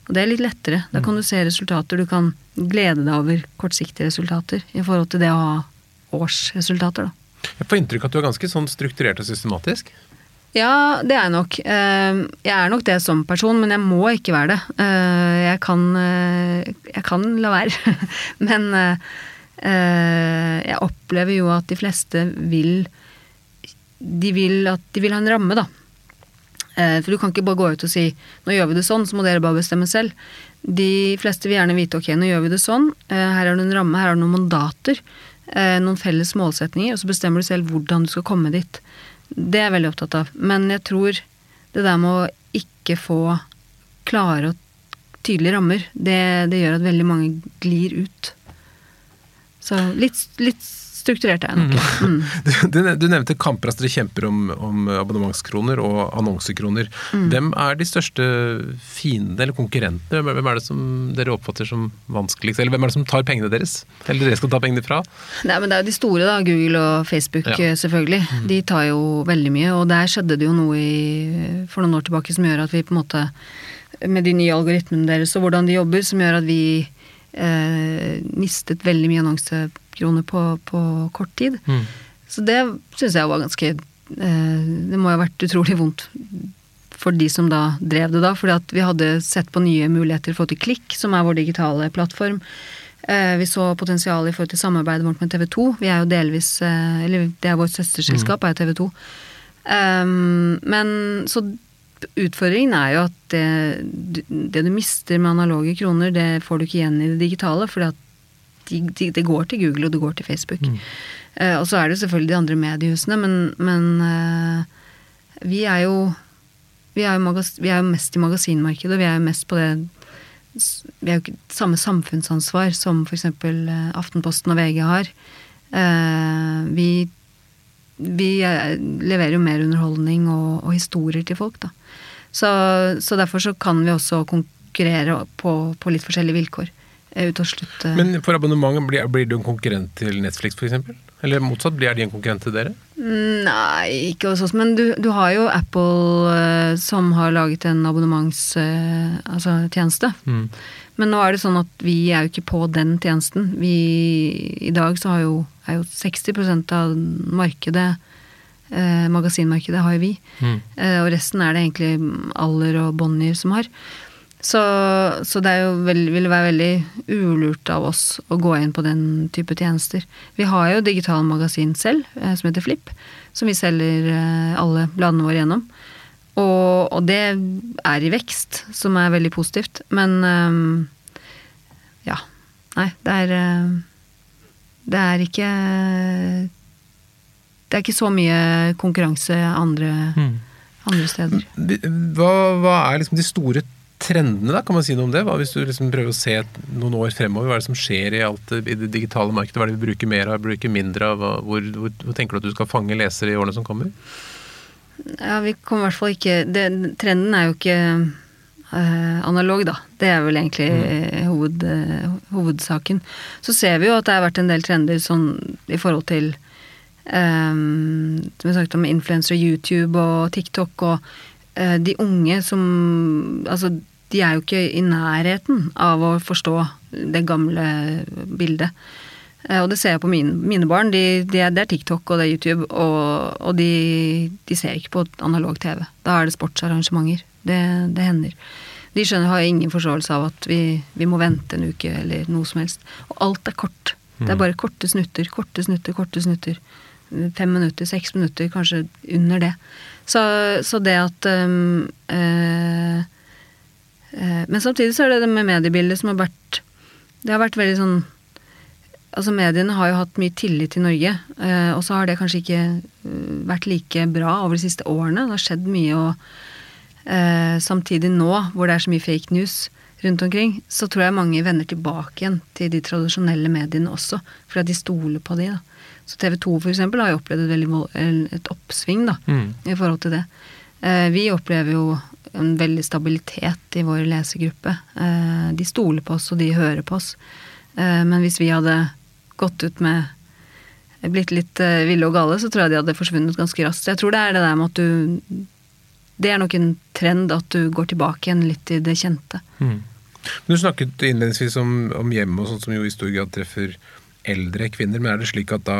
Og det er litt lettere. Da kan du se resultater. Du kan glede deg over kortsiktige resultater i forhold til det å ha årsresultater. Da. Jeg får inntrykk av at du er ganske sånn strukturert og systematisk? Ja, det er jeg nok. Eh, jeg er nok det som person, men jeg må ikke være det. Eh, jeg kan, eh, jeg kan la være. Men jeg opplever jo at de fleste vil De vil at de vil ha en ramme, da. For du kan ikke bare gå ut og si 'nå gjør vi det sånn', så må dere bare bestemme selv. De fleste vil gjerne vite 'ok, nå gjør vi det sånn', her er det en ramme, her er det noen mandater eh, noen felles målsetninger, og så bestemmer du selv hvordan du skal komme dit. Det er jeg veldig opptatt av. Men jeg tror det der med å ikke få klare og tydelige rammer, det, det gjør at veldig mange glir ut. Så litt, litt strukturert er jeg nok. Mm. Du, du, nevnte kamper, altså dere kjemper om, om, abonnementskroner og annonsekroner. Mm. Hvem er de største fiendene eller konkurrentene? Hvem er det som dere oppfatter som vanskeligst? Eller hvem er det som tar pengene deres? Eller dere skal ta pengene fra? Nei, men Det er jo de store, da. Google og Facebook, ja. selvfølgelig. Mm. De tar jo veldig mye. Og der skjedde det jo noe i, for noen år tilbake som gjør at vi på en måte med de nye algoritmene deres og hvordan de jobber, som gjør at vi eh, mistet veldig mye annonsekroner på, på kort tid. Mm. Så det syns jeg var ganske eh, Det må ha vært utrolig vondt for de som da drev det da. fordi vi hadde sett på nye muligheter for å få til Klikk, som er vår digitale plattform. Eh, vi så potensial i forhold til samarbeidet vårt med TV 2. Vi er jo delvis eh, Eller det er vårt søsterselskap, mm. er TV 2. Um, men så utfordringen er jo at det, det, du mister med analoge kroner, det får du ikke igjen i det digitale. For det de, de går til Google, og det går til Facebook. Mm. Uh, og så er det selvfølgelig de andre mediehusene, men, men uh, vi er jo vi er jo, vi er jo mest i magasinmarkedet, og vi er jo mest på det Vi er jo ikke samme samfunnsansvar som f.eks. Uh, Aftenposten og VG har. Uh, vi vi leverer jo mer underholdning og, og historier til folk, da. Så, så, derfor så kan vi også konkurrere på, på litt forskjellige vilkår. Eh, slutt. Men for abonnementet, blir, blir du en konkurrent til Netflix f.eks.? Eller motsatt, blir de en konkurrent til dere? Nei, ikke hos oss. Men du, du, har jo Apple uh, som har laget en abonnementstjeneste. Altså, mm. Men nå er det sånn at vi er jo ikke på den tjenesten. Vi, I dag så har jo, er jo 60% av markedet eh, magasinmarkedet har jo vi. Mm. Eh, og resten er det egentlig Aller og Bonnier som har. Så, så det veld, vil være veldig ulurt av oss å gå inn på den type tjenester. Vi har jo digital magasin selv, eh, som heter Flipp, som vi selger eh, alle bladene våre gjennom. Og, og, det er i vekst, som er veldig positivt. Men um, ja. Nei, det er uh, Det er ikke Det er ikke så mye konkurranse andre, andre steder. Hva, hva er liksom de store trendene, da? Kan man si noe om det? Hva, hvis du liksom prøver å se noen år fremover, hva er det som skjer i alt i det digitale markedet? Hva er det vi bruker mer av, bruker mindre av? Hvor, hvor, hvor tenker du at du skal fange lesere i årene som kommer? Ja, vi kommer i hvert fall ikke det, Trenden er jo ikke øh, analog, da. Det er vel egentlig mm. hoved, øh, hovedsaken. Så ser vi jo at det har vært en del trender sånn i forhold til Um, som vi snakket om influencer, YouTube og TikTok og uh, de unge som Altså, de er jo ikke i nærheten av å forstå det gamle bildet. Uh, og det ser jeg på mine, mine barn. De, de er, det er TikTok og det er YouTube, og, og de, de, ser ikke på analog TV. Da er det sportsarrangementer. Det, det hender. De skjønner, har ingen forståelse av at vi, vi, må vente en uke eller noe som helst. Og alt er kort. Det er mm. bare korte snutter, korte snutter, korte snutter fem minutter, seks minutter, kanskje under det. Så, så det at um, eh, eh, Men samtidig så er det det med mediebildet som har vært Det har vært veldig sånn Altså Mediene har jo hatt mye tillit til Norge, eh, og så har det kanskje ikke uh, vært like bra over de siste årene. Det har skjedd mye, og eh, samtidig nå, hvor det er så mye fake news rundt omkring, så tror jeg mange vender tilbake igjen til de tradisjonelle mediene også, fordi de stoler på de. da. Så TV 2 for eksempel har jo opplevd et, veldig, et oppsving da, mm. i forhold til det. Eh, vi opplever jo en veldig stabilitet i vår lesergruppe. Eh, de stoler på oss, og de hører på oss. Eh, men hvis vi hadde gått ut med blitt litt ville og gale, så tror jeg de hadde forsvunnet ganske raskt. Jeg tror det er det der med at du Det er nok en trend at du går tilbake igjen litt i det kjente. Mm. Du snakket innledningsvis om, om hjemmet og sånt som jo i stor grad treffer eldre kvinner, men er det slik at da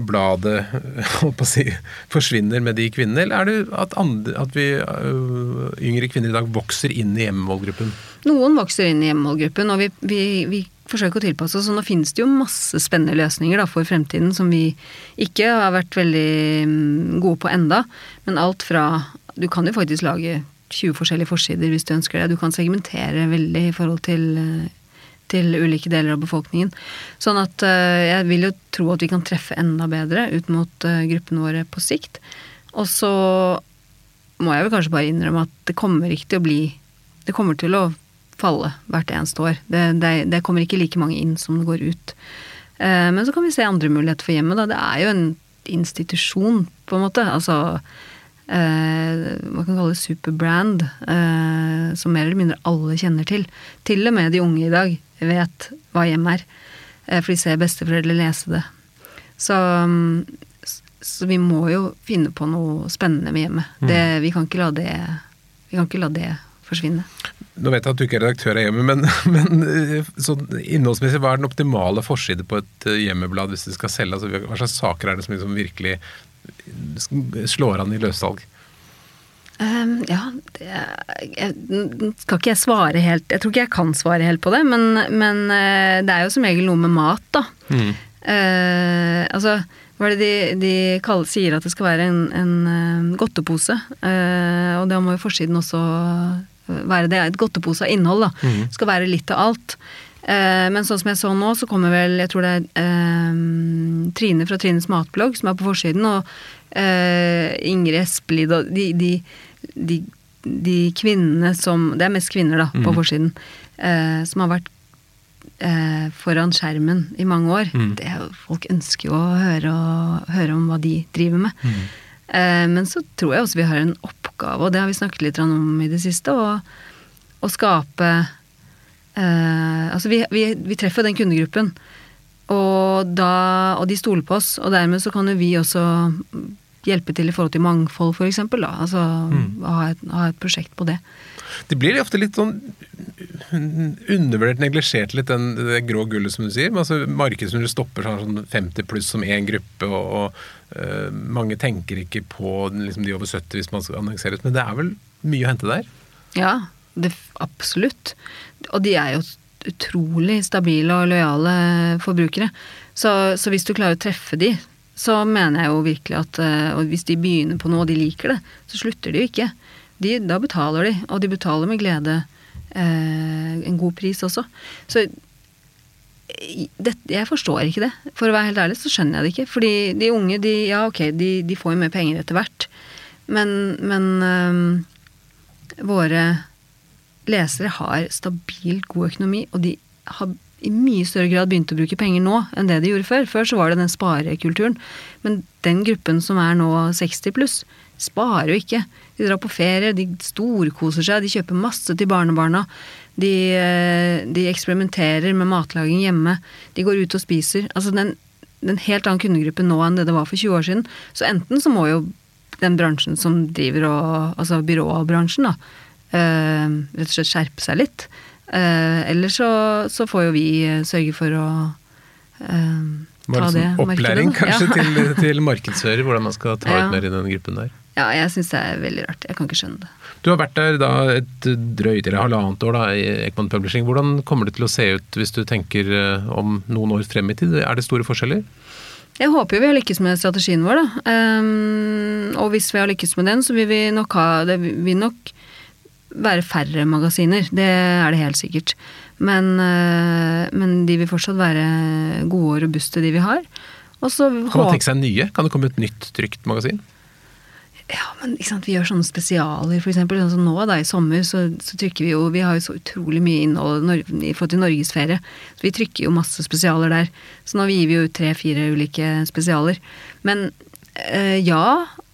bladet si, forsvinner med de kvinnene, eller er det at, andre, at vi, uh, yngre kvinner i dag vokser inn i hjemmemålgruppen? Noen vokser inn i hjemmemålgruppen, og vi, vi, vi forsøker å tilpasse oss. Og nå finnes det jo masse spennende løsninger da, for fremtiden som vi ikke har vært veldig mm, gode på enda. Men alt fra Du kan jo faktisk lage 20 forskjellige forsider hvis du ønsker det. Du kan segmentere veldig i forhold til uh, til ulike deler av befolkningen. Sånn at uh, jeg vil jo tro at vi kan treffe enda bedre ut mot uh, gruppene våre på sikt. Og så må jeg vel kanskje bare innrømme at det kommer ikke til å bli Det kommer til å falle hvert eneste år. Det, det, det kommer ikke like mange inn som det går ut. Uh, men så kan vi se andre muligheter for hjemmet, da. Det er jo en institusjon, på en måte. Altså eh, man kan kalle det superbrand, eh, som mer eller mindre alle kjenner til. Til og med de unge i dag vet hva hjem er, eh, for de ser besteforeldre lese det. Så, mm, så, vi må jo finne på noe spennende med hjemmet. Mm. Det, vi, kan ikke la det, vi kan ikke la det forsvinne. Nå vet jeg at du ikke er redaktør av Hjemmet, men, men eh, sånn innholdsmessig, hva er den optimale forside på et eh, hjemmeblad hvis det skal selge? Altså, hva slags saker er det som liksom virkelig slår an i løssalg? Um, ja, det, jeg, skal ikke jeg svare helt Jeg tror ikke jeg kan svare helt på det, men, men uh, det er jo som regel noe med mat, da. Mm. Uh, altså, hva er det de, de kaller, sier at det skal være en, en uh, godtepose? og da må jo forsiden også være det. Et godtepose av innhold, da. Mm. Skal være litt av alt. men sånn som jeg så nå, så kommer vel Jeg tror det er Trine fra Trines matblogg som er på forsiden, og Ingrid Espelid og de, de de, de, kvinnene som Det er mest kvinner, da, på mm. forsiden. Eh, som har vært eh, foran skjermen i mange år. Mm. Det, folk ønsker jo å høre, og, høre, om hva de driver med. Mm. Eh, men så tror jeg også vi har en oppgave, og det har vi snakket litt om i det siste, å, å skape eh, Altså vi, vi, vi treffer den kundegruppen. Og, da, og de stoler på oss, og dermed så kan jo vi også hjelpe til i forhold til mangfold, f.eks. Altså mm. ha, et, ha et prosjekt på det. Det blir ofte litt sånn undervurdert, neglisjert litt, den, det grå gullet, som du sier. Men altså, Markedsførere stopper sånn 50 pluss som én gruppe, og, og mange tenker ikke på liksom, de over 70 hvis man skal annonseres. Men det er vel mye å hente der? Ja, det, absolutt. Og de er jo utrolig stabile og lojale forbrukere. Så, så hvis du klarer å treffe de, så mener jeg jo virkelig at uh, hvis de begynner på noe og de liker det, så slutter de jo ikke. De, da betaler de, og de betaler med glede uh, en god pris også. Så det, jeg forstår ikke det. For å være helt ærlig så skjønner jeg det ikke. Fordi de unge, de, ja ok, de, de får jo mer penger etter hvert. Men, men øhm, våre lesere har stabilt god økonomi, og de har i mye større grad begynt å bruke penger nå enn det de gjorde før. Før så var det den sparekulturen. Men den gruppen som er nå 60 pluss, sparer jo ikke. De drar på ferie, de storkoser seg, de kjøper masse til barnebarna. De, eh, de eksperimenterer med matlaging hjemme. De går ut og spiser. Altså den, den helt annen kundegruppe nå enn det det var for 20 år siden. Så enten så må jo den bransjen som driver og Altså byråbransjen, da, Uh, rett og slett skjerpe seg litt. Uh, eller så, så, får jo vi sørge for å uh, ta det markedet. Opplæring kanskje ja. til, til markedsfører, hvordan man skal ta ja. ut mer i den gruppen der. Ja, jeg syns det er veldig rart. Jeg kan ikke skjønne det. Du har vært der da et drøyt eller halvannet år da, i Ekman Publishing. Hvordan kommer det til å se ut hvis du tenker eh, om noen år frem i tid? Er det store forskjeller? Jeg håper jo vi har lykkes med strategien vår, da. Um, og hvis vi har lykkes med den, så vil vi nok ha Det vil nok være færre magasiner. Det er det helt sikkert. Men, uh, men de vil fortsatt være gode og robuste, de vi har. Og så kan man tenke seg nye? Kan det komme et nytt trygt magasin? Ja, men sant, vi gjør sånne spesialer, eksempel. Sånn som nå da, i sommer, så, så, trykker vi jo Vi har jo så utrolig mye innhold i forhold til norgesferie. Så vi trykker jo masse spesialer der. Så nå gir vi jo tre-fire ulike spesialer. Men øh, ja,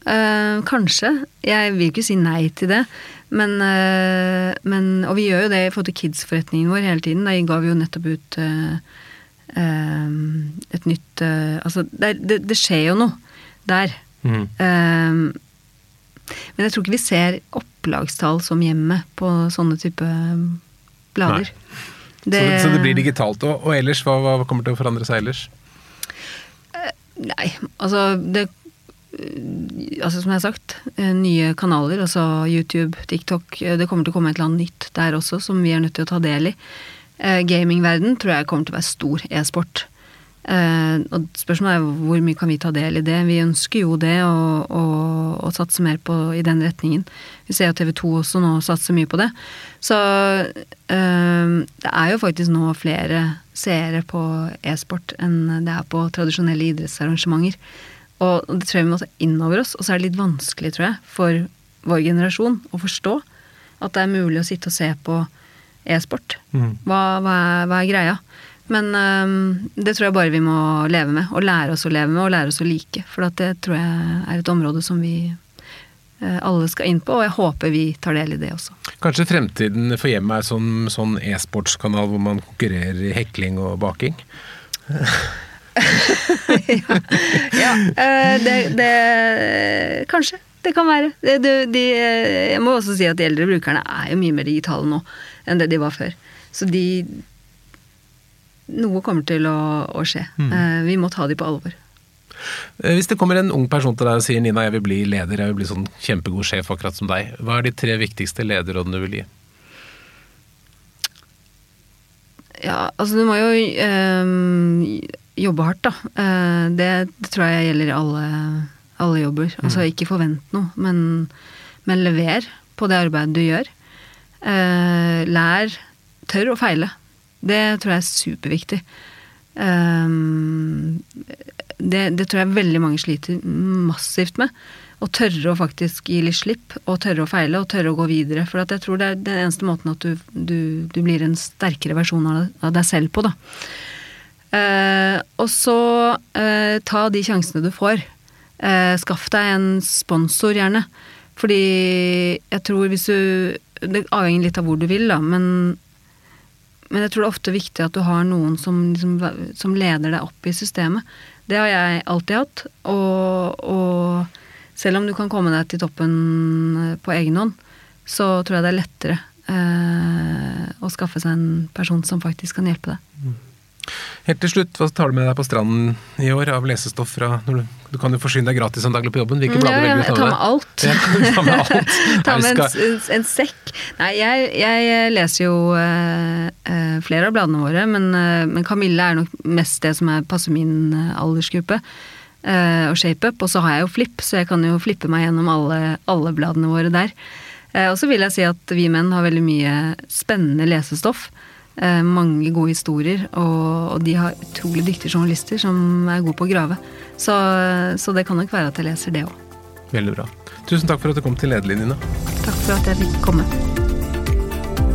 øh, kanskje. Jeg vil ikke si nei til det. Men, øh, men Og vi gjør jo det i forhold til kids-forretningen vår hele tiden. Da ga vi jo nettopp ut et nytt Altså, det, det, det, skjer jo noe der. Mm. Um, men jeg tror ikke vi ser opplagstall som hjemme på sånne type blader. Det, så, så, det blir digitalt. Og, og ellers, hva, hva, kommer til å forandre seg ellers? Eh, nei, altså det Altså som jeg har sagt, eh, nye kanaler, altså YouTube, TikTok eh, Det kommer til å komme et eller annet nytt der også som vi er nødt til å ta del i. Gamingverden tror jeg kommer til å være stor e-sport. Uh, og spørsmålet er hvor mye kan vi ta del i det. Vi ønsker jo det, å satse mer på i den retningen. Vi ser jo TV 2 også nå satser mye på det. Så uh, det er jo faktisk nå flere seere på e-sport enn det er på tradisjonelle idrettsarrangementer. Og det tror jeg vi må ta inn over oss. Og så er det litt vanskelig, tror jeg, for vår generasjon å forstå at det er mulig å sitte og se på e-sport. Mm. Hva, hva, hva er greia? Men um, det tror jeg bare vi må leve med. Og lære oss å leve med, og lære oss å like. For det tror jeg er et område som vi uh, alle skal inn på, og jeg håper vi tar del i det også. Kanskje fremtiden for hjemmet er sånn, sånn e-sportskanal hvor man konkurrerer i hekling og baking? ja, ja uh, det, det, Kanskje. Det kan være. De, de, jeg må også si at de eldre brukerne er jo mye mer digitale nå enn det de var før. Så de noe kommer til å, å skje. Mm. Eh, vi må ta de på alvor. Eh, hvis det kommer en ung person til deg og sier Nina, jeg vil bli leder, jeg vil bli sånn kjempegod sjef akkurat som deg. Hva er de tre viktigste lederrådene du vil gi? Ja, altså du må jo øh, jobbe hardt, da. Det, det, tror jeg gjelder alle, alle jobber. Mm. Altså ikke forvent noe, men, men lever på det arbeidet du gjør. Lær. Tør å feile. Det tror jeg er superviktig. Um, det, det, tror jeg veldig mange sliter massivt med. Å tørre å faktisk gi litt slipp, og tørre å feile, og tørre å gå videre. For jeg tror det er den eneste måten at du, du, du blir en sterkere versjon av deg selv på, da. Uh, og så uh, ta de sjansene du får. Uh, skaff deg en sponsor, gjerne. Fordi jeg tror hvis du Det avhenger litt av hvor du vil, da, men men jeg tror det er ofte viktig at du har noen som, liksom, som leder deg opp i systemet. Det har jeg alltid hatt. Og, og, selv om du kan komme deg til toppen eh, på egen hånd, så tror jeg det er lettere eh, å skaffe seg en person som faktisk kan hjelpe deg. Mm. Helt til slutt, hva tar du med deg på stranden i år av lesestoff fra du, du kan jo forsyne deg gratis en daglig på jobben. Hvilke blader ja, velger du å ta med? Alt. Ja, ta med alt. ta med en, en, sekk. Nei, jeg, jeg leser jo uh, flere av bladene våre, men, uh, men, Camilla er nok mest det som er, passer min uh, aldersgruppe. og ShapeUp. Og så har jeg jo Flipp, så jeg kan jo flippe meg gjennom alle, alle bladene våre der. og så vil jeg si at vi menn har veldig mye spennende lesestoff. Eh, mange gode historier, og, og, de har utrolig dyktige journalister som er gode på å grave. Så, så det kan nok være at jeg leser det òg. Veldig bra. Tusen takk for at du kom til Lederlinjene. Takk for at jeg fikk komme.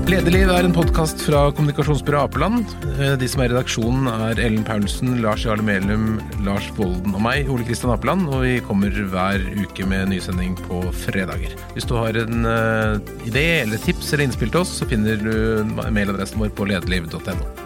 Lederliv er en podkast fra kommunikasjonsbyrået Apeland. Eh, de som er i redaksjonen er Ellen Paulsen, Lars Jarle Melum, Lars Volden og meg, Ole Kristian Apeland. Og vi kommer hver uke med nysending på fredager. Hvis du har en uh, idé eller tips eller innspill til oss, så finner du mailadressen vår på lederliv.no.